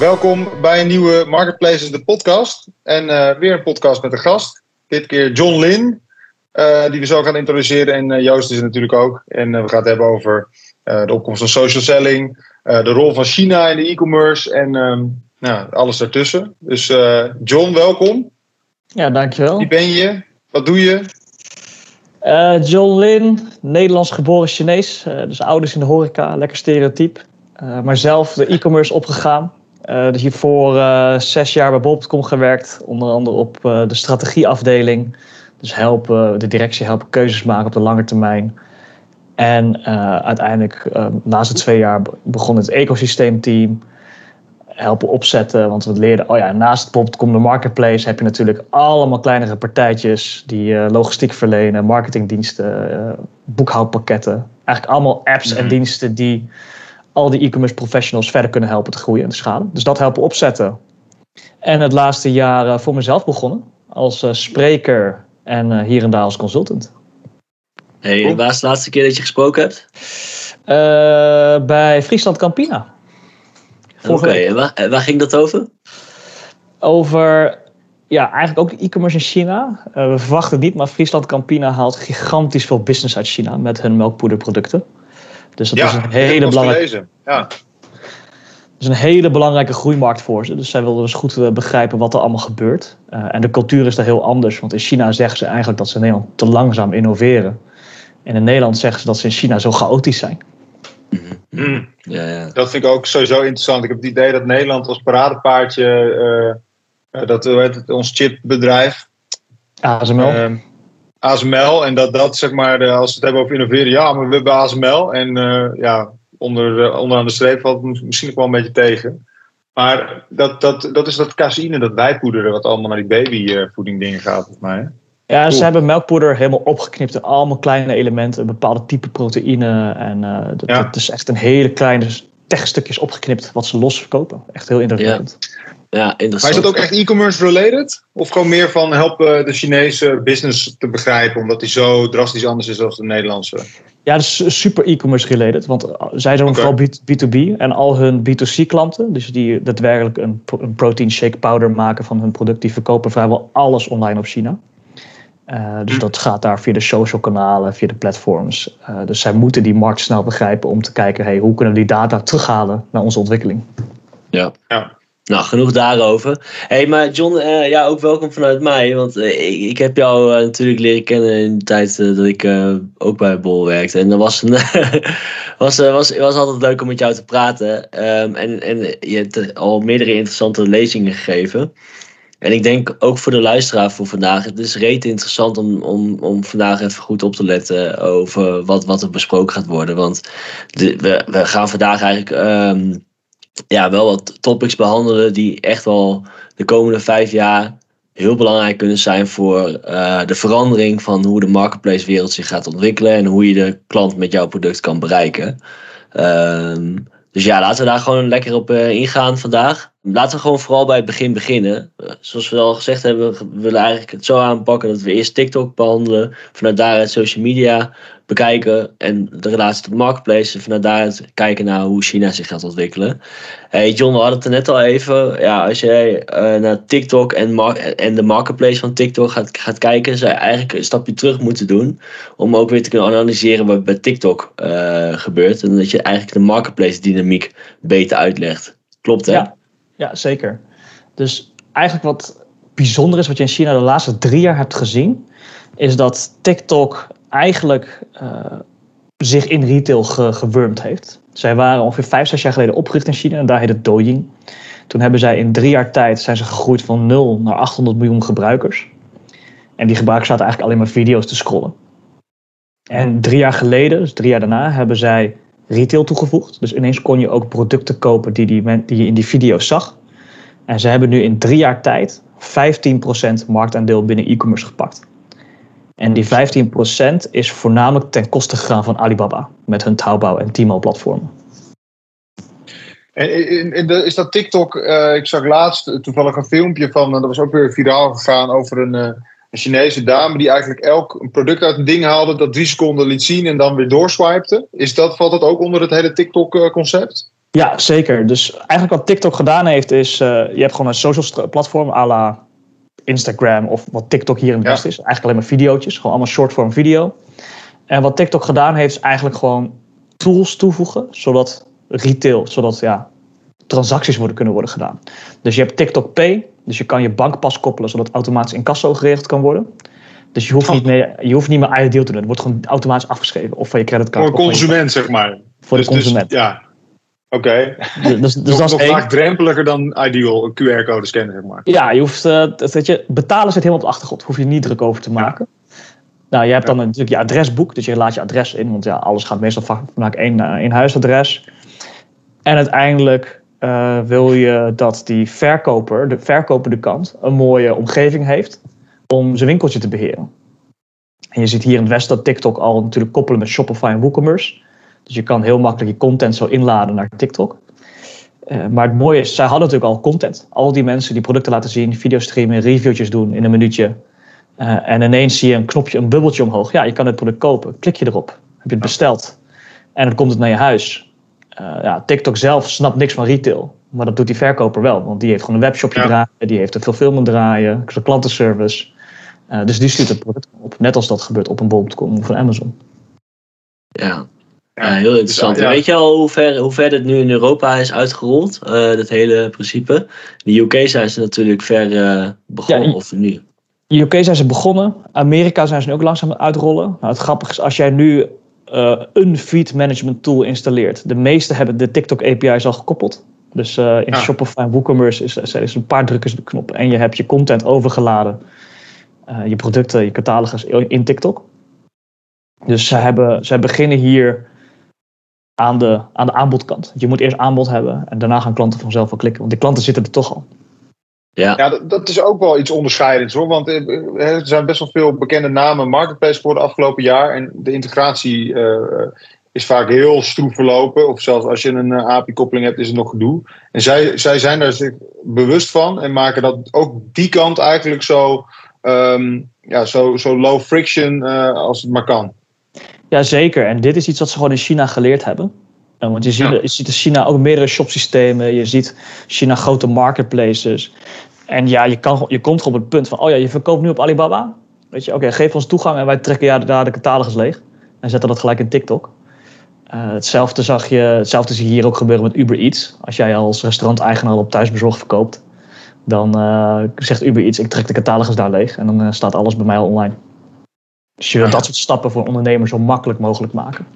welkom bij een nieuwe Marketplaces, de podcast. En uh, weer een podcast met een gast. Dit keer John Lin, uh, die we zo gaan introduceren. En uh, Joost is er natuurlijk ook. En we gaan het hebben over de opkomst van social selling, de rol van China in de e-commerce en um, nou, alles daartussen. Dus John, welkom. Ja, dankjewel. Wie ben je? Wat doe je? John Lin, Nederlands geboren Chinees. dus ouders in de horeca, lekker stereotyp. maar zelf de e-commerce opgegaan. Uh, dus hiervoor uh, zes jaar bij Bob.com gewerkt, onder andere op uh, de strategieafdeling. Dus helpen, de directie helpen keuzes maken op de lange termijn. En uiteindelijk, naast de twee jaar, begon het ecosysteemteam. Helpen opzetten, want we leerden, oh ja, naast Bob.com de marketplace heb je natuurlijk allemaal kleinere partijtjes die logistiek verlenen, marketingdiensten, boekhoudpakketten. Eigenlijk allemaal apps en mhm. diensten die al die e-commerce professionals verder kunnen helpen te groeien en te schalen. Dus dat helpen opzetten. En het laatste jaar uh, voor mezelf begonnen als uh, spreker en uh, hier en daar als consultant. Hey, en waar is de laatste keer dat je gesproken hebt? bij Friesland Campina. Oké, en waar, waar, ging dat over? Over ja, eigenlijk ook e-commerce in China. we verwachten het niet, maar Friesland Campina haalt gigantisch veel business uit China met hun melkpoederproducten. Dus dat ja, is een hele belangrijke. Ja. Dat is een hele belangrijke groeimarkt voor ze. Dus zij wilden dus goed eh, begrijpen wat er allemaal gebeurt. Uh, en de cultuur is daar heel anders. Want in China zeggen ze eigenlijk dat ze in Nederland te langzaam innoveren. En in Nederland zeggen ze dat ze in China zo chaotisch zijn. Mm. Ja, ja. Dat vind ik ook sowieso interessant. Ik heb het idee dat Nederland als paradepaardje, uh, dat het, ons chipbedrijf, ASML. ASML. En dat dat, zeg maar, als we het hebben over innoveren, ja, maar we hebben ASML. En uh, ja, onder, onderaan de streep valt het misschien ook wel een beetje tegen. Maar dat, dat, dat is dat caseïne, dat wijpoederen, wat allemaal naar die babyvoeding dingen gaat, volgens mij. Ja, ze hebben melkpoeder helemaal opgeknipt in allemaal kleine elementen, een bepaalde type proteïne. En uh, dat, ja. dat, is echt een hele kleine techstukjes opgeknipt wat ze los verkopen. Echt heel indrukwekkend. Ja. Ja, interessant. Maar is dat ook echt e-commerce related? Of gewoon meer van helpen de Chinese business te begrijpen, omdat die zo drastisch anders is dan de Nederlandse? Ja, dat is super e-commerce related. Want zij doen okay. vooral B2B en al hun B2C klanten, dus die daadwerkelijk een, een protein shake powder maken van hun product, die verkopen vrijwel alles online op China. Uh, dus hm. dat gaat daar via de social kanalen, via de platforms. Uh, dus zij moeten die markt snel begrijpen om te kijken, hey, hoe kunnen we die data terughalen naar onze ontwikkeling. Ja, ja. Nou, genoeg daarover. hey, maar John, uh, ja, ook welkom vanuit mij. Want uh, ik, heb jou uh, natuurlijk leren kennen in de tijd dat ik ook bij Bol werkte. En dat was, een was, was, was altijd leuk om met jou te praten. Um, en, en je hebt al meerdere interessante lezingen gegeven. En ik denk ook voor de luisteraar voor vandaag, het is reet interessant om, om, om vandaag even goed op te letten over wat, wat er besproken gaat worden. Want we, we gaan vandaag eigenlijk um, ja, wel wat topics behandelen die echt wel de komende vijf jaar heel belangrijk kunnen zijn voor uh, de verandering van hoe de marketplace wereld zich gaat ontwikkelen en hoe je de klant met jouw product kan bereiken. Um, dus ja, laten we daar gewoon lekker op uh, ingaan vandaag. Laten we gewoon vooral bij het begin beginnen. Uh, zoals we al gezegd hebben, we willen eigenlijk het zo aanpakken dat we eerst TikTok behandelen. Vanuit daaruit social media bekijken en de relatie tot marketplace. En vanuit daaruit kijken naar hoe China zich gaat ontwikkelen. Hey John, we hadden het er net al even. Ja, als jij uh, naar TikTok en, en de marketplace van TikTok gaat, gaat kijken, zou je eigenlijk een stapje terug moeten doen. Om ook weer te kunnen analyseren wat bij TikTok uh, gebeurt. En dat je eigenlijk de marketplace dynamiek beter uitlegt. Klopt hè? Ja, ja zeker. Dus eigenlijk wat bijzonder is, wat je in China de laatste drie jaar hebt gezien, is dat TikTok eigenlijk uh, zich in retail ge gewurmd heeft. Zij waren ongeveer vijf, zes jaar geleden opgericht in China en daar heet het Douyin. Toen hebben zij in drie jaar tijd zijn ze gegroeid van 0 naar 800 miljoen gebruikers. En die gebruikers zaten eigenlijk alleen maar video's te scrollen. En drie jaar geleden, dus drie jaar daarna, hebben zij retail toegevoegd. Dus ineens kon je ook producten kopen die, die, die je in die video's zag. En ze hebben nu in drie jaar tijd 15% marktaandeel binnen e-commerce gepakt. En die 15% is voornamelijk ten koste gegaan van Alibaba met hun Taobao en Tmall-platformen. En, is dat TikTok? Uh, ik zag laatst toevallig een filmpje van, dat was ook weer viraal gegaan over een, uh, een Chinese dame die eigenlijk elk een product uit een ding haalde, dat drie seconden liet zien en dan weer doorswipte. Is dat, valt dat ook onder het hele TikTok-concept? Ja, zeker. Dus eigenlijk wat TikTok gedaan heeft is, uh, je hebt gewoon een social platform à la Instagram of wat TikTok hier in het Westen is. Eigenlijk alleen maar video's, gewoon allemaal shortform video. En wat TikTok gedaan heeft is eigenlijk gewoon tools toevoegen, zodat retail, zodat ja, transacties worden, kunnen worden gedaan. Dus je hebt TikTok Pay, dus je kan je bankpas koppelen zodat automatisch incasso geregeld kan worden. Dus je hoeft, oh. niet meer, je hoeft niet meer ideal te doen. Het wordt gewoon automatisch afgeschreven. Of van je creditcard. Voor een consument, zeg maar. Voor de dus- dus- consument. ja. Oké. Dus, dus, dus dat is nog drempeliger dan ideal, een QR-code scannen, zeg maar. Ja, je hoeft, uh, dat je, betalen zit helemaal op de achtergrond. Hoef je niet druk over te maken. Nou, je hebt dan natuurlijk je adresboek. Dus je laat je adres in. Want ja, alles gaat meestal vanuit één, uh, één huisadres. En uiteindelijk uh, wil je dat die verkoper, de verkopende kant, een mooie omgeving heeft om zijn winkeltje te beheren. En je ziet hier in het Westen dat TikTok al natuurlijk koppelen met Shopify en WooCommerce. Dus je kan heel makkelijk je content zo inladen naar TikTok. Uh, maar het mooie is, zij hadden natuurlijk al content. Al die mensen die producten laten zien, video's streamen, reviewtjes doen in een minuutje. Uh, en ineens zie je een knopje, een bubbeltje omhoog. Ja, je kan het product kopen. Klik je erop. Heb je het besteld. En dan komt het naar je huis. Uh, ja, TikTok zelf snapt niks van retail. Maar dat doet die verkoper wel. Want die heeft gewoon een webshopje ja. draaien. Die heeft een fulfillment draaien. Een klantenservice. Dus die stuurt het product op. Net als dat gebeurt op een bol.com of van Amazon. Ja, ja, heel interessant. Ja. Weet je al hoe ver, hoe ver dit nu in Europa is uitgerold, uh, dat hele principe? In de UK zijn ze natuurlijk ver uh, begonnen, ja, of nu? In de UK zijn ze begonnen. Amerika zijn ze nu ook langzaam uitrollen. Nou, het grappige is, als jij nu uh, een feed management tool installeert. De meeste hebben de TikTok API's al gekoppeld. Dus in ja. Shopify en WooCommerce is, is een paar drukkers de knop. En je hebt je content overgeladen. je producten, je catalogus in TikTok. Dus ze, hebben, ze beginnen hier aan de, aan de aanbodkant. Je moet eerst aanbod hebben en daarna gaan klanten vanzelf wel klikken. Want die klanten zitten er toch al. Ja, ja dat, dat is ook wel iets onderscheidends hoor. Want eh, er zijn best wel veel bekende namen marketplace voor de afgelopen jaar. En de integratie uh, is vaak heel stroef verlopen. Of zelfs als je een API-koppeling hebt, is het nog gedoe. En zij, zij zijn daar zich bewust van en maken dat ook die kant eigenlijk zo, um, ja, zo, zo low friction uh, als het maar kan. Jazeker, en dit is iets wat ze gewoon in China geleerd hebben. Want je ziet, ja. je ziet in China ook meerdere shopsystemen. Je ziet China grote marketplaces. En ja, je, kan, je komt gewoon op het punt van... oh ja, je verkoopt nu op Alibaba. Weet je, oké, geef ons toegang en wij trekken ja, daar de catalogus leeg. En zetten dat gelijk in TikTok. Uh, hetzelfde, zag je, hetzelfde zie je hier ook gebeuren met Uber Eats. Als jij als restauranteigenaar op thuisbezorgd verkoopt... dan uh, zegt Uber Eats, ik trek de catalogus daar leeg. En dan uh, staat alles bij mij al online. Dus je wilt dat soort stappen voor ondernemers zo makkelijk mogelijk maken.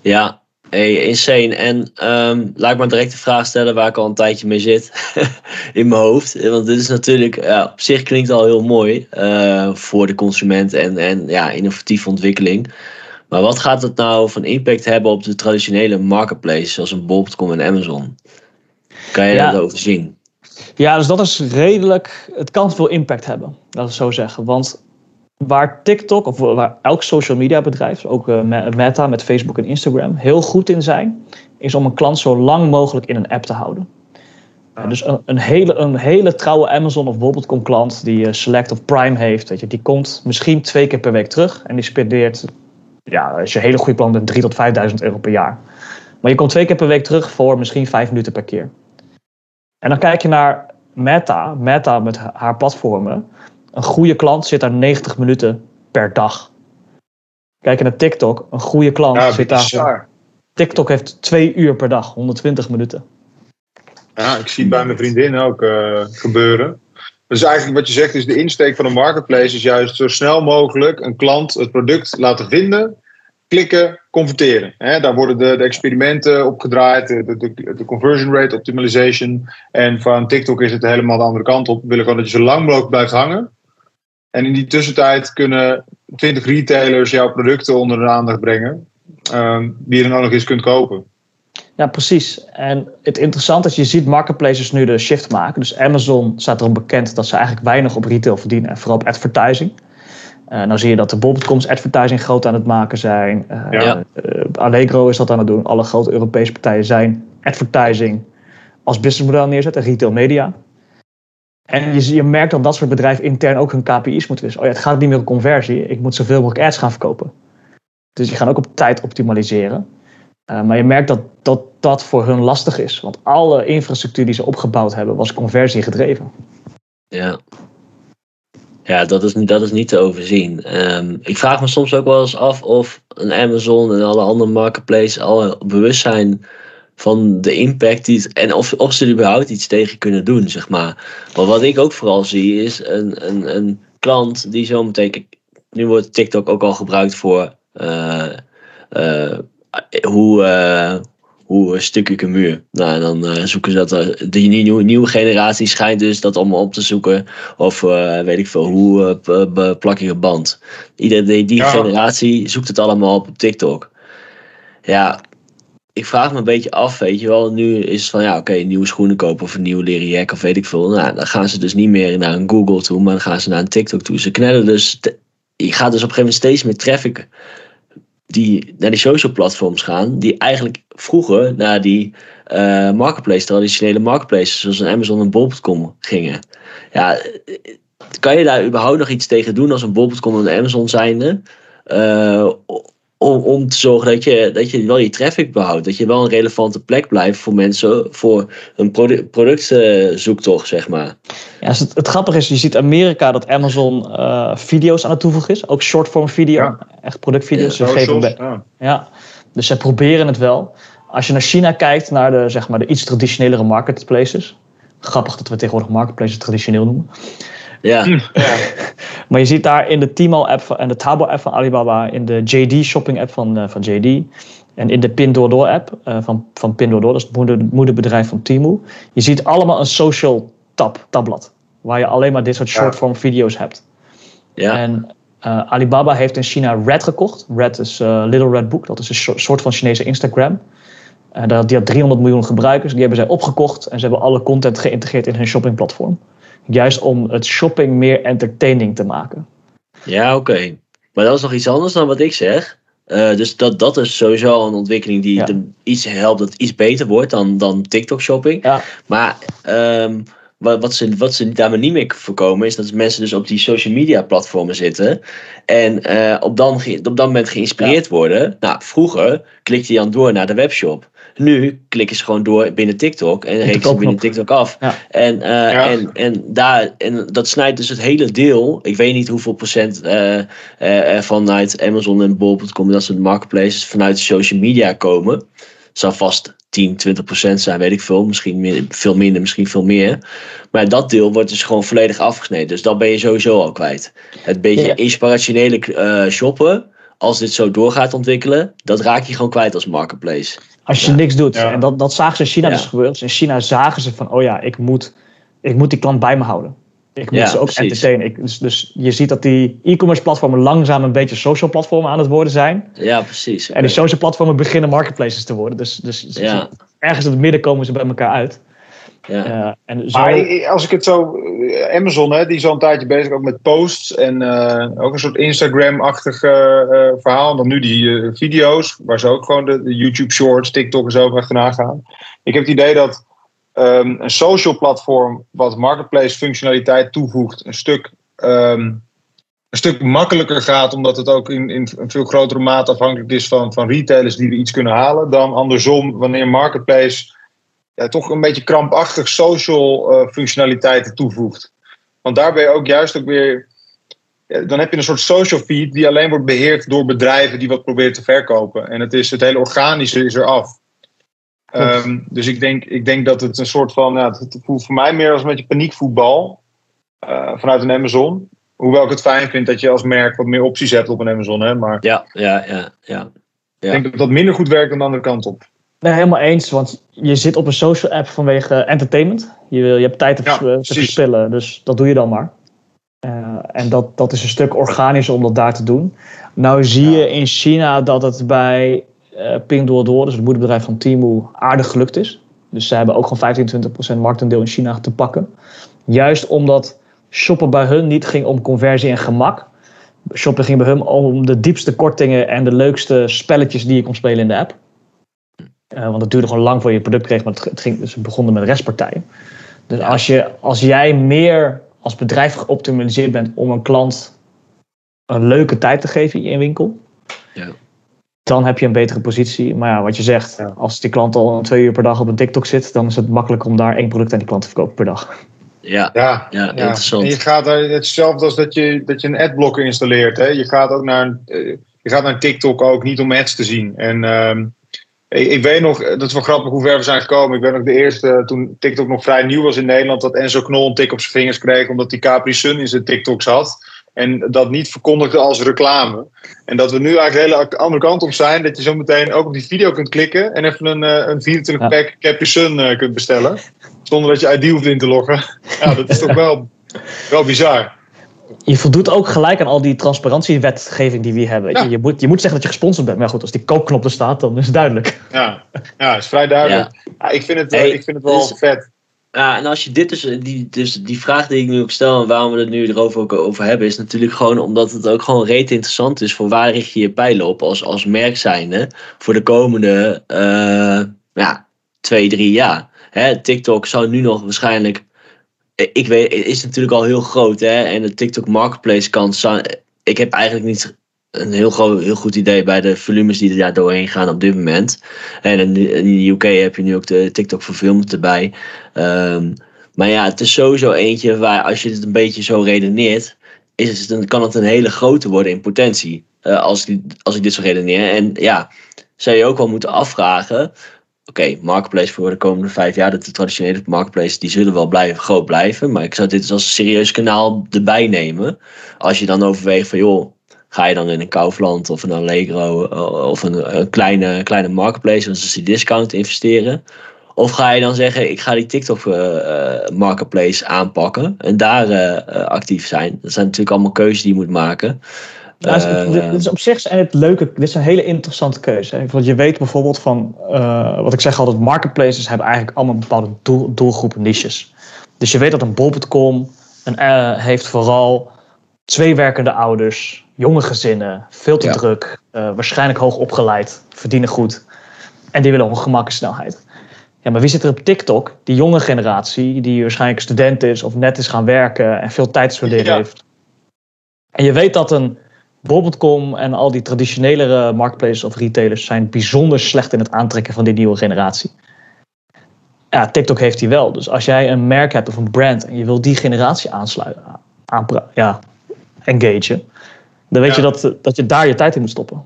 Ja, hey, insane. En um, laat maar direct de vraag stellen waar ik al een tijdje mee zit in mijn hoofd. Want dit is natuurlijk, ja, op zich klinkt al heel mooi uh, voor de consument en, en ja, innovatieve ontwikkeling. Maar wat gaat het nou van impact hebben op de traditionele marketplaces zoals een bol.com en Amazon? Kan je ja. dat overzien? Ja, dus dat is redelijk. Het kan veel impact hebben, dat is zo zeggen. Want waar TikTok of waar elk social media bedrijf, ook uh, Meta met Facebook en Instagram, heel goed in zijn, is om een klant zo lang mogelijk in een app te houden. Dus een, een, hele, een hele trouwe Amazon of bol.com klant die uh, Select of Prime heeft, weet je, die komt misschien twee keer per week terug en die spendeert, ja, als je een hele goede plan bent, 3.000 tot 5.000 euro per jaar. Maar je komt twee keer per week terug voor misschien vijf minuten per keer. En dan kijk je naar Meta, Meta met haar platformen. Een goede klant zit daar 90 minuten per dag. Kijk naar TikTok. Een goede klant ja, zit daar. TikTok heeft twee uur per dag, 120 minuten. Ja, ik zie het bij mijn vriendin ook uh, gebeuren. Dus eigenlijk wat je zegt is de insteek van een marketplace is juist zo snel mogelijk een klant het product laten vinden, klikken, converteren. daar worden de, de, experimenten opgedraaid, de, de, de, conversion rate optimization. En van TikTok is het helemaal de andere kant op. We willen gewoon dat je zo lang mogelijk blijft hangen. En in die tussentijd kunnen 20 retailers jouw producten onder de aandacht brengen, um, die je dan ook nog eens kunt kopen. Ja, precies. En het interessante is, je ziet marketplaces nu de shift maken. Dus Amazon staat erom bekend dat ze eigenlijk weinig op retail verdienen en vooral op advertising. Uh, nou zie je dat de bol.com's advertising groot aan het maken zijn. Uh, ja. uh, Allegro is dat aan het doen. Alle grote Europese partijen zijn advertising als businessmodel neerzetten, retail media. En je, je merkt dat dat soort bedrijven intern ook hun KPI's moeten wisselen. Oh ja, het gaat niet meer om conversie. Ik moet zoveel mogelijk ads gaan verkopen. Dus die gaan ook op tijd optimaliseren. Uh, maar je merkt dat, dat dat voor hun lastig is. Want alle infrastructuur die ze opgebouwd hebben, was conversie gedreven. Ja. Ja, dat is, dat is niet te overzien. Um, ik vraag me soms ook wel eens af of een Amazon en alle andere marketplaces al bewust zijn van de impact die het, en of, of ze er überhaupt iets tegen kunnen doen, zeg maar. Maar wat ik ook vooral zie is een, een, een klant die zometeen. Nu wordt TikTok ook al gebruikt voor uh, uh, hoe, uh, hoe stuk ik een muur. Nou, dan zoeken ze dat. De nieuwe, nieuwe generatie schijnt dus dat allemaal op te zoeken. Of weet ik veel, hoe plak ik een band. Iedereen, die generatie zoekt het allemaal op op TikTok. Ja, ik vraag me een beetje af, weet je wel. Nu is het van, ja, oké, nieuwe schoenen kopen of een nieuwe leren jack of weet ik veel. Nou, dan gaan ze dus niet meer naar een Google toe, maar dan gaan ze naar een TikTok toe. Ze knellen dus, je gaat dus op een gegeven moment steeds meer traffic die naar die social platforms gaan, die eigenlijk vroeger naar die uh, marketplace, traditionele marketplaces zoals een Amazon en Bol.com gingen. Ja, kan je daar überhaupt nog iets tegen doen als een Bol.com en een Amazon zijnde? Uh, om, om te zorgen dat je, dat je wel je traffic behoudt. Dat je wel een relevante plek blijft voor mensen voor een product, productzoektocht, zeg maar. Ja, het, het grappige is, je ziet Amerika dat Amazon uh, video's aan het toevoegen is. Ook shortform video, echt productvideo's. Ja, geven ja. ja, dus ze proberen het wel. Als je naar China kijkt, naar de, zeg maar, de iets traditionelere marketplaces. Grappig dat we tegenwoordig marketplaces traditioneel noemen. Ja. Hm. ja. maar je ziet daar in de Tmall-app en de Tabo-app van Alibaba, in de JD-shopping-app van, uh, van JD en in de Pinduoduo-app uh, van, van Pinduoduo, dat is het moeder, moederbedrijf van Temu. Je ziet allemaal een social tab, tabblad, waar je alleen maar dit soort short-form video's hebt. Ja. En uh, Alibaba heeft in China Red gekocht. Red is Little Red Book, dat is een soort van Chinese Instagram. die had 300 miljoen gebruikers, die hebben zij opgekocht en ze hebben alle content geïntegreerd in hun shoppingplatform. Juist om het shopping meer entertaining te maken. Ja, oké. Maar dat is nog iets anders dan wat ik zeg. Uh, dus dat, dat is sowieso een ontwikkeling die ja. iets helpt dat iets beter wordt dan, dan TikTok shopping. Ja. Maar um, wat, wat, ze, wat ze daarmee niet meer voorkomen is dat mensen dus op die social media platformen zitten. En uh, op, dan, op dat moment geïnspireerd ja. worden. Nou, vroeger klikte je dan door naar de webshop. Nu klikken ze gewoon door binnen TikTok en rekenen ze binnen TikTok af. En, uh, ja. en, en, daar, en dat snijdt dus het hele deel. Ik weet niet hoeveel procent uh, uh, vanuit Amazon en Bol.com, dat soort marketplaces, vanuit social media komen. Het zal vast 10, 20 procent zijn, weet ik veel. Misschien meer, veel minder, misschien veel meer. Maar dat deel wordt dus gewoon volledig afgesneden. Dus dat ben je sowieso al kwijt. Het beetje ja. inspirationele shoppen als dit zo door gaat ontwikkelen, dat raak je gewoon kwijt als marketplace. Als je niks doet. En dat, dat zagen ze in China dus gebeuren. Dus in China zagen ze van, oh ja, ik moet, ik moet die klant bij me houden. Ik moet ze ook precies. entertainen. Ik, dus, dus je ziet dat die e-commerce platformen langzaam een beetje social platformen aan het worden zijn. Ja, precies. En die social platformen beginnen marketplaces te worden. Dus, dus ja. ergens in het midden komen ze bij elkaar uit. Ja. Uh, en zo... Maar als ik het zo. Amazon, hè, die is al een tijdje bezig ook met posts. En uh, ook een soort Instagram-achtig uh, verhaal. Dan nu die video's, waar ze ook gewoon de, de, YouTube Shorts, TikTok en zo achterna gaan. Ik heb het idee dat um, een social platform. wat marketplace functionaliteit toevoegt. een stuk. Um, een stuk makkelijker gaat, omdat het ook in, in een veel grotere mate afhankelijk is van, van retailers die er iets kunnen halen. dan andersom, wanneer marketplace ja, toch een beetje krampachtig social uh, functionaliteiten toevoegt. Want daar ben je ook juist ook weer. Ja, dan heb je een soort social feed die alleen wordt beheerd door bedrijven die wat proberen te verkopen. En het, is, het hele organische is eraf. Um, dus ik denk, ik denk dat het een soort van. Ja, het voelt voor mij meer als een beetje paniekvoetbal. Uh, vanuit een Amazon. Hoewel ik het fijn vind dat je als merk wat meer opties hebt op een Amazon. Hè, maar ja, ja, ja, ja. Ik denk dat dat minder goed werkt dan de andere kant op. Nee, helemaal eens. Want je zit op een social app vanwege entertainment. Je, wil, je hebt tijd te, ja, te verspillen, dus dat doe je dan maar. Uh, en dat, dat is een stuk organischer om dat daar te doen. Nou zie ja. je in China dat het bij uh, Pinduoduo, dus het moederbedrijf van Temu, aardig gelukt is. Dus ze hebben ook gewoon 15, 20% marktaandeel in China te pakken. Juist omdat shoppen bij hun niet ging om conversie en gemak. Shoppen ging bij hun om de diepste kortingen en de leukste spelletjes die je kon spelen in de app. Uh, want het duurde gewoon lang voor je product kreeg, maar het, ging, dus begonnen met restpartijen. Dus als, je, als jij meer als bedrijf geoptimaliseerd bent om een klant een leuke tijd te geven in je winkel, ja. dan heb je een betere positie. Maar ja, wat je zegt, als die klant al twee uur per dag op een TikTok zit, dan is het makkelijk om daar één product aan die klant te verkopen per dag. Ja, ja, ja, interessant. En je gaat er hetzelfde als dat je, dat je een adblocker installeert. Hè? Je, gaat ook naar, eh, je gaat naar TikTok ook niet om ads te zien. En ehm, ik, ik, weet nog, dat is wel grappig hoe ver we zijn gekomen. Ik ben nog de eerste, toen TikTok nog vrij nieuw was in Nederland, dat Enzo Knol een tik op zijn vingers kreeg omdat hij Capri Sun in zijn TikToks had. En dat niet verkondigde als reclame. En dat we nu eigenlijk de hele andere kant op zijn. Dat je zo meteen ook op die video kunt klikken. En even een, eh, een 24 pack Capri Sun eh, kunt bestellen. Zonder dat je ID hoeft in te loggen. Ja, dat is toch wel, wel bizar. Je voldoet ook gelijk aan al die transparantiewetgeving die we hebben. Je, je, moet, je moet zeggen dat je gesponsord bent. Maar goed, als die koopknop er staat, dan is het duidelijk. Ja, ja is vrij duidelijk. Ja. ik, vind het, ik vind het wel dus- vet. Ja, en als je dit dus, die, dus die vraag die ik nu ook stel en waarom we het nu erover ook over hebben, is natuurlijk gewoon omdat het ook gewoon reet interessant is voor waar richt je je pijlen op als, als merk zijnde voor de komende uh, ja, twee, drie jaar. Hè, TikTok zou nu nog waarschijnlijk, ik weet, is natuurlijk al heel groot hè, en de TikTok marketplace kant, ik heb eigenlijk niet een heel, groot, heel goed idee bij de volumes die er daar doorheen gaan op dit moment. En in de UK heb je nu ook de TikTok Fulfillment erbij. Um, maar ja, het is sowieso eentje waar als je het een beetje zo redeneert, is het, dan kan het een hele grote worden in potentie. Uh, als, ik, als ik dit zo redeneer. En ja, zou je ook wel moeten afvragen. Oké, marketplace voor de komende vijf jaar, de traditionele marketplace, die zullen wel blijven, groot blijven. Maar ik zou dit als serieus kanaal erbij nemen. Als je dan overweegt van joh, Ga je dan in een Kaufland of een Allegro eh, of een, een kleine, kleine marketplace, zoals die discount investeren? Of ga je dan zeggen, ik ga die TikTok uh, marketplace aanpakken en daar actief zijn? Dat zijn natuurlijk allemaal keuzes die je moet maken. Ja, dit is op zich zijn het leuke, dit is een hele interessante keuze. Want je weet bijvoorbeeld van, wat ik zeg altijd, marketplaces hebben eigenlijk allemaal bepaalde doel, doelgroepen niches. Dus je weet dat een bol.com een, heeft vooral twee werkende ouders, jonge gezinnen, veel te druk, uh, waarschijnlijk hoog opgeleid, verdienen goed. En die willen gemak en snelheid. Ja, maar wie zit er op TikTok? Die jonge generatie, die waarschijnlijk student is of net is gaan werken en veel tijd heeft. En je weet dat een Bol.com en al die traditionele marketplaces of retailers zijn bijzonder slecht in het aantrekken van die nieuwe generatie. Ja, TikTok heeft die wel. Dus als jij een merk hebt of een brand en je wil die generatie aansluiten, aan, ja, engagen, dan weet je dat, dat je daar je tijd in moet stoppen.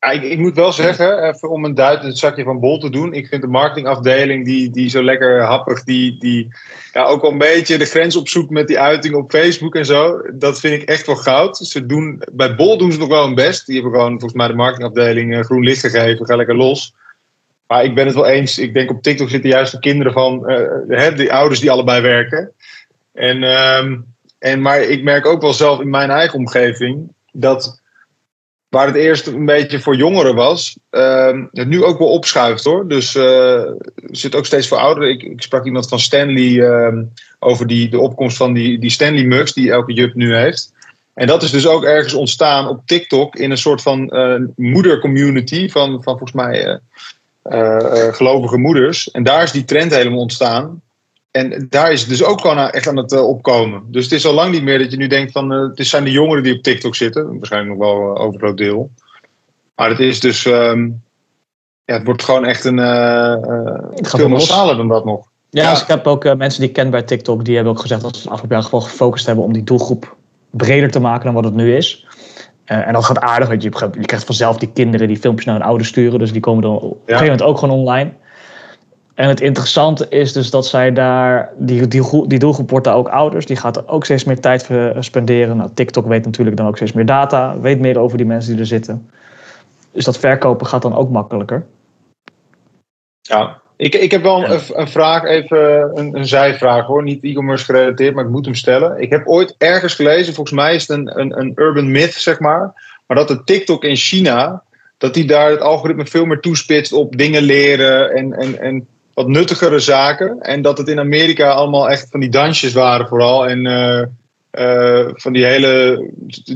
Ik, ik, moet wel zeggen, even om een duit het zakje van Bol te doen. Ik vind de marketingafdeling die, die zo lekker happig, die, die ja, ook wel een beetje de grens opzoekt met die uiting op Facebook en zo. Dat vind ik echt wel goud. Ze doen, bij Bol doen ze nog wel hun best. Die hebben gewoon volgens mij de marketingafdeling eh, groen licht gegeven. Ga lekker los. Maar ik ben het wel eens. Ik denk op TikTok zitten juist de kinderen van uh, de ouders die allebei werken. En uh, en, maar ik merk ook wel zelf in mijn eigen omgeving dat waar het eerst een beetje voor jongeren was, uh, het nu ook wel opschuift hoor. Dus uh, zit ook steeds voor ouderen. Ik, ik sprak iemand van Stanley uh, over die, de opkomst van die, die Stanley Mugs die elke jup nu heeft. En dat is dus ook ergens ontstaan op TikTok in een soort van uh, moedercommunity van, van volgens mij gelovige moeders. En daar is die trend helemaal ontstaan. En daar is het dus ook gewoon echt aan het uh, opkomen. Dus het is al lang niet meer dat je nu denkt van... Uh, het zijn de jongeren die op TikTok zitten. Waarschijnlijk nog wel uh, overgroot deel. Maar het is dus... Um, ja, het wordt gewoon echt een... veel massaler dan dat nog. Ja, ja. Dus ik heb ook mensen die ik ken bij TikTok... die hebben ook gezegd dat ze afgelopen jaar gewoon gefocust hebben... om die doelgroep breder te maken dan wat het nu is. en dat gaat aardig, want je, je krijgt vanzelf die kinderen die filmpjes naar hun ouders sturen. Dus die komen dan op een gegeven moment ook gewoon online. En het interessante is dus dat zij daar, die, die, die doelgroep wordt daar ook ouders, die gaat er ook steeds meer tijd spenderen. Nou, TikTok weet natuurlijk dan ook steeds meer data, weet meer over die mensen die er zitten. Dus dat verkopen gaat dan ook makkelijker. Ja, ik, ik heb wel een, een vraag, even een, een zijvraag hoor, niet e-commerce gerelateerd, maar ik moet hem stellen. Ik heb ooit ergens gelezen, volgens mij is het een, een, een urban myth, zeg maar, maar dat de TikTok in China, dat die daar het algoritme veel meer toespitst op dingen leren en, en, en wat nuttigere zaken. En dat het in Amerika allemaal echt van die dansjes waren vooral. En uh, uh, van die hele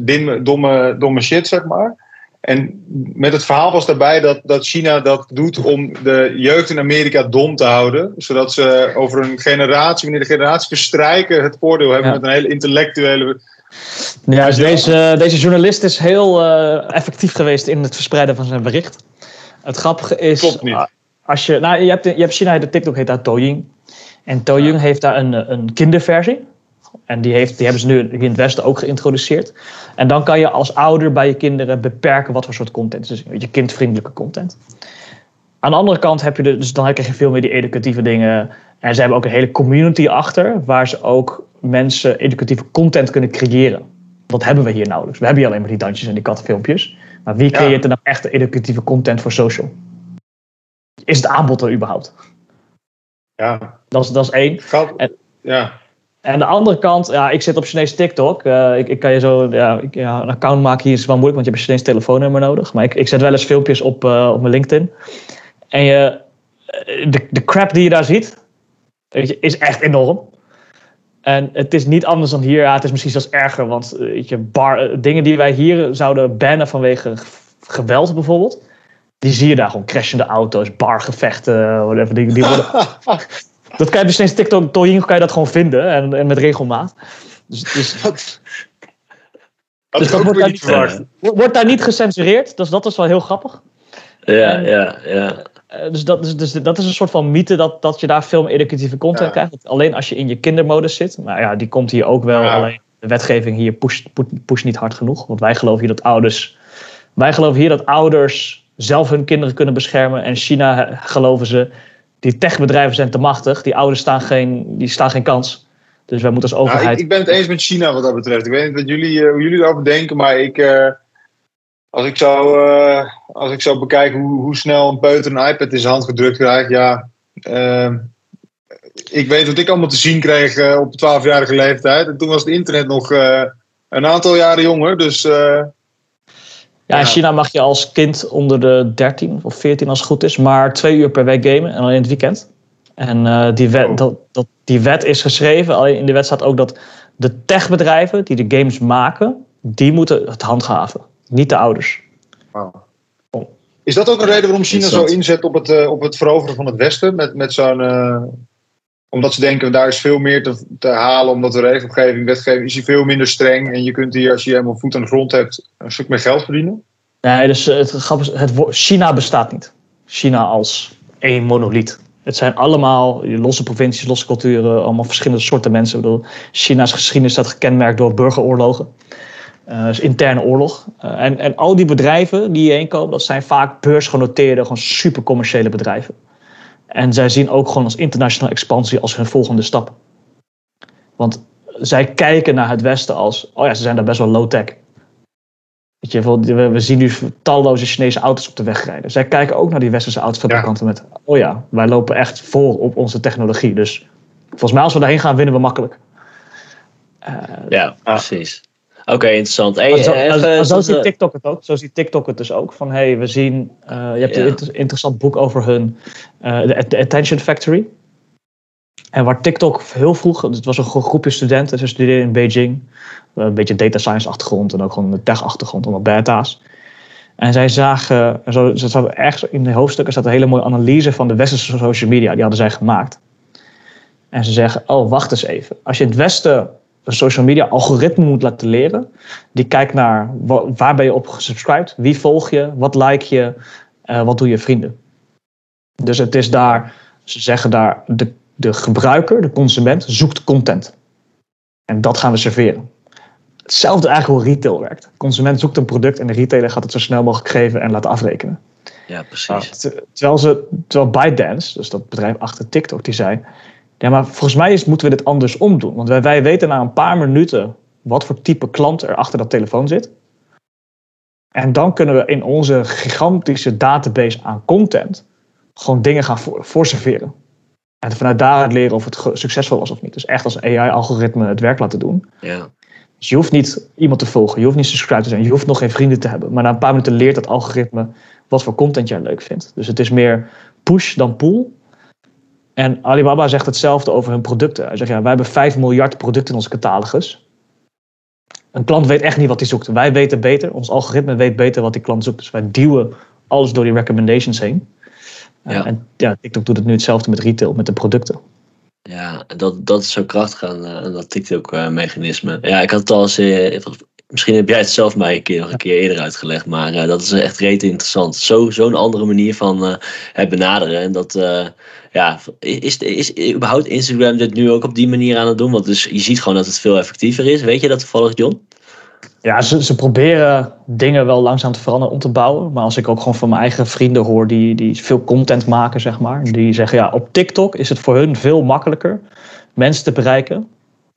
dimme, domme, domme shit, zeg maar. En met het verhaal was daarbij dat, dat China dat doet om de jeugd in Amerika dom te houden. Zodat ze over een generatie, wanneer de generatie verstrijken, het voordeel hebben met een hele intellectuele Ja, dus deze, deze journalist is heel uh, effectief geweest in het verspreiden van zijn bericht. Het grappige is. Klopt niet. Als je, nou, je hebt, je hebt China, de TikTok heet daar Toying. En ja. heeft daar een, een kinderversie. En die, heeft, die hebben ze nu in het Westen ook geïntroduceerd. En dan kan je als ouder bij je kinderen beperken wat voor soort content. Dus je kindvriendelijke content. Aan de andere kant heb je dus dan krijg je veel meer die educatieve dingen. En ze hebben ook een hele community achter, waar ze ook mensen educatieve content kunnen creëren. Dat hebben we hier nauwelijks. We hebben hier alleen maar die dansjes en die kattenfilmpjes. Maar wie creëert er nou echt educatieve content voor social? Is het aanbod er überhaupt? Ja. Dat is, dat is één. En, ja. En de andere kant, ja, ik zit op Chinese TikTok. Uh, ik, ik, kan je zo, ja, ik, ja, een account maken hier is wel moeilijk, want je hebt een Chinese telefoonnummer nodig. Maar ik, ik zet wel eens filmpjes op, uh, op mijn LinkedIn. En je, de, de crap die je daar ziet, weet je, is echt enorm. En het is niet anders dan hier. Ja, het is misschien zelfs erger, want weet je, bar, dingen die wij hier zouden bannen vanwege geweld bijvoorbeeld. Die zie je daar gewoon crashende auto's, bargevechten, whatever. Die, die worden, dat kan je dus sinds TikTok, Toyin kan je dat gewoon vinden en, en met regelmaat. Dus, dus, dat, dus dat wordt, daar niet, wordt daar niet gecensureerd. Dus dat is wel heel grappig. Ja, en, ja, ja. Dus dat, is, dus dat is een soort van mythe dat, dat je daar veel meer educatieve content ja. krijgt. Alleen als je in je kindermodus zit. Maar ja, die komt hier ook wel. Ja. Alleen de wetgeving hier pusht, pusht niet hard genoeg. Want wij geloven hier dat ouders. Wij geloven hier dat ouders zelf hun kinderen kunnen beschermen. En China geloven ze. Die techbedrijven zijn te machtig. Die ouders staan geen, die staan geen kans. Dus wij moeten als overheid. Nou, ik, ik, ben het eens met China wat dat betreft. Ik weet niet wat jullie, uh, hoe jullie erover denken. Maar ik. Uh, als ik zou, uh, als ik zou bekijken hoe, hoe snel een peuter een iPad in zijn hand gedrukt krijgt, ja. Uh, ik weet wat ik allemaal te zien kreeg uh, op 12-jarige leeftijd. En toen was het internet nog uh, een aantal jaren jonger. Dus. Ja, in China mag je als kind onder de 13 of 14 als het goed is, maar twee uur per week gamen en alleen in het weekend. En die, wet, oh. dat, dat, die wet is geschreven. Alleen in de wet staat ook dat de techbedrijven die de games maken, die moeten het handhaven niet de ouders. Wow. Is dat ook een reden waarom China zo inzet op het, uh, op het veroveren van het Westen? Met, met zo'n, uh, omdat ze denken daar is veel meer te, te halen, omdat de regelgeving, wetgeving is hier veel minder streng. En je kunt hier, als je helemaal voet aan de grond hebt, een stuk meer geld verdienen? Nee, dus het, het, China bestaat niet. China als één monoliet. Het zijn allemaal losse provincies, losse culturen, allemaal verschillende soorten mensen. Ik bedoel, China's geschiedenis staat gekenmerkt door burgeroorlogen. Dus interne oorlog. Uh, en, en al die bedrijven die hierheen komen, dat zijn vaak beursgenoteerde, gewoon super commerciële bedrijven. En zij zien ook gewoon als internationale expansie als hun volgende stap. Want zij kijken naar het Westen als, oh ja, ze zijn daar best wel low-tech. Weet je, we, we zien nu talloze Chinese auto's op de weg rijden. Zij kijken ook naar die westerse autofabrikanten ja. met, oh ja, wij lopen echt voor op onze technologie. Dus volgens mij als we daarheen gaan, winnen we makkelijk. Uh, ja, precies. Oké, okay, interessant. Hey, zo, even, zo ziet TikTok het ook. Zo ziet TikTok het dus ook. Van hey, we zien. Uh, je hebt ja. een inter interessant boek over hun. Uh, de Attention Factory. En waar TikTok heel vroeg. Het was een groepje studenten. Ze studeerden in Beijing. Een beetje data science achtergrond. En ook gewoon een tech achtergrond. Allemaal beta's. En zij zagen. Zo, ze zaten ergens in de hoofdstukken. staat een hele mooie analyse van de westerse social media. Die hadden zij gemaakt. En ze zeggen: Oh, wacht eens even. Als je in het Westen een social media algoritme moet laten leren. Die kijkt naar waar ben je op gesubscribed, wie volg je, wat like je, uh, wat doe je vrienden. Dus het is daar, ze zeggen daar, de, de gebruiker, de consument, zoekt content. En dat gaan we serveren. Hetzelfde eigenlijk hoe retail werkt. De consument zoekt een product en de retailer gaat het zo snel mogelijk geven en laten afrekenen. Ja, precies. terwijl, ze, terwijl ByteDance, dus dat bedrijf achter TikTok, die zei... Ja, maar volgens mij is, moeten we dit andersom doen. Want wij, wij weten na een paar minuten wat voor type klant er achter dat telefoon zit. En dan kunnen we in onze gigantische database aan content gewoon dingen gaan voor, voorserveren. En vanuit daaruit leren of het succesvol was of niet. Dus echt als AI-algoritme het werk laten doen. Ja. Dus je hoeft niet iemand te volgen, je hoeft niet subscribe te zijn, je hoeft nog geen vrienden te hebben. Maar na een paar minuten leert dat algoritme wat voor content jij leuk vindt. Dus het is meer push dan pull. En Alibaba zegt hetzelfde over hun producten. Hij zegt, ja, wij hebben 5 miljard producten in onze catalogus. Een klant weet echt niet wat hij zoekt. Wij weten beter, ons algoritme weet beter wat die klant zoekt. Dus wij duwen alles door die recommendations heen. Ja. Uh, en ja, TikTok doet het nu hetzelfde met retail, met de producten. Ja, dat, dat is zo krachtig aan, aan dat TikTok-mechanisme. Ja, ik had het al eens, misschien heb jij het zelf mij een keer, nog een keer eerder uitgelegd, maar dat is echt rete interessant. Zo'n zo andere manier van het benaderen. En dat, ja, is, is, is überhaupt Instagram dit nu ook op die manier aan het doen? Want dus je ziet gewoon dat het veel effectiever is. Weet je dat toevallig, John? Ja, ze, ze proberen dingen wel langzaam te veranderen om te bouwen. Maar als ik ook gewoon van mijn eigen vrienden hoor die, die veel content maken, zeg maar. Die zeggen ja, op TikTok is het voor hun veel makkelijker mensen te bereiken.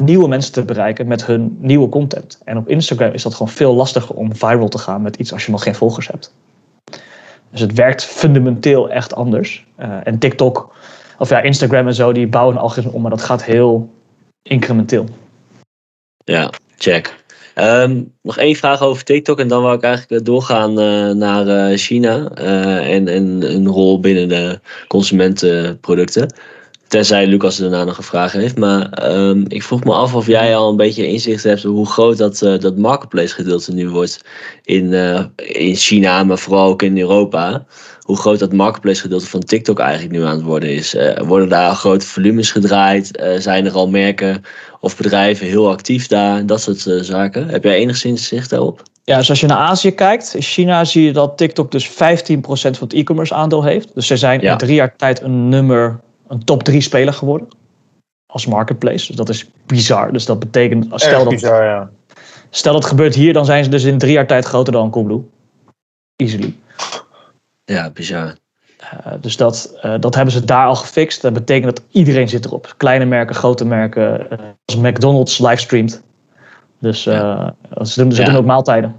Nieuwe mensen te bereiken met hun nieuwe content. En op Instagram is dat gewoon veel lastiger om viral te gaan met iets als je nog geen volgers hebt. Dus het werkt fundamenteel echt anders. Uh, en TikTok, of ja, Instagram en zo, die bouwen een algoritme om, maar dat gaat heel incrementeel. Ja, check. Um, nog één vraag over TikTok en dan wil ik eigenlijk doorgaan uh, naar China en, en een rol binnen de consumentenproducten. Tenzij Lucas daarna nog een vraag heeft. Maar um, ik vroeg me af of jij al een beetje inzicht hebt hoe groot dat, dat marketplace gedeelte nu wordt in, in China, maar vooral ook in Europa. Hoe groot dat marketplace gedeelte van TikTok eigenlijk nu aan het worden is. worden daar grote volumes gedraaid? zijn er al merken of bedrijven heel actief daar, dat soort zaken. Heb jij enigszins zicht daarop? Ja, dus als je naar Azië kijkt, in China zie je dat TikTok dus 15% van het e-commerce aandeel heeft. Dus ze zijn in drie jaar tijd een nummer, een top 3 speler geworden. Als marketplace. Dus dat is bizar. Dus dat betekent, stel dat, bizar, ja. stel dat gebeurt hier, dan zijn ze dus in drie jaar tijd groter dan Coolblue. Easily. Ja, bizar. Uh, dus dat, uh, dat hebben ze daar al gefixt. Dat betekent dat iedereen zit erop. Kleine merken, grote merken. Uh, als McDonald's livestreamt. Dus ja. ze, doen, ze ja. doen ook maaltijden.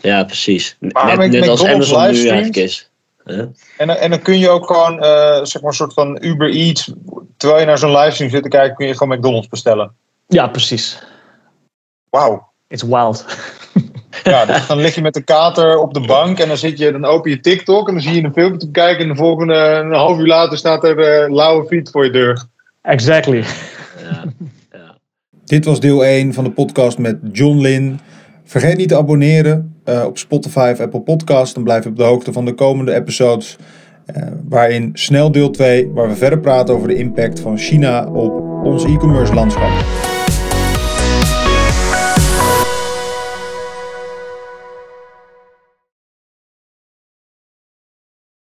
Ja, precies. Maar net, net als Amazon nu eigenlijk is. En, en dan kun je ook gewoon zeg maar een soort van Uber Eats. Terwijl je naar zo'n livestream zit te kijken, kun je gewoon McDonald's bestellen. Ja, precies. Wauw. It's wild. Ja, dus dan lig je met de kater op de bank en dan, zit je, dan open je TikTok en dan zie je een filmpje te kijken. En de volgende een half uur later staat er uh, lauwe fiets voor je deur. Exactly. Ja, ja. Dit was deel 1 van de podcast met John Lin. Vergeet niet te abonneren uh, op Spotify of Apple Podcast. Dan blijf je op de hoogte van de komende episodes. Uh, waarin snel deel 2, waar we verder praten over de impact van China op ons e-commerce landschap.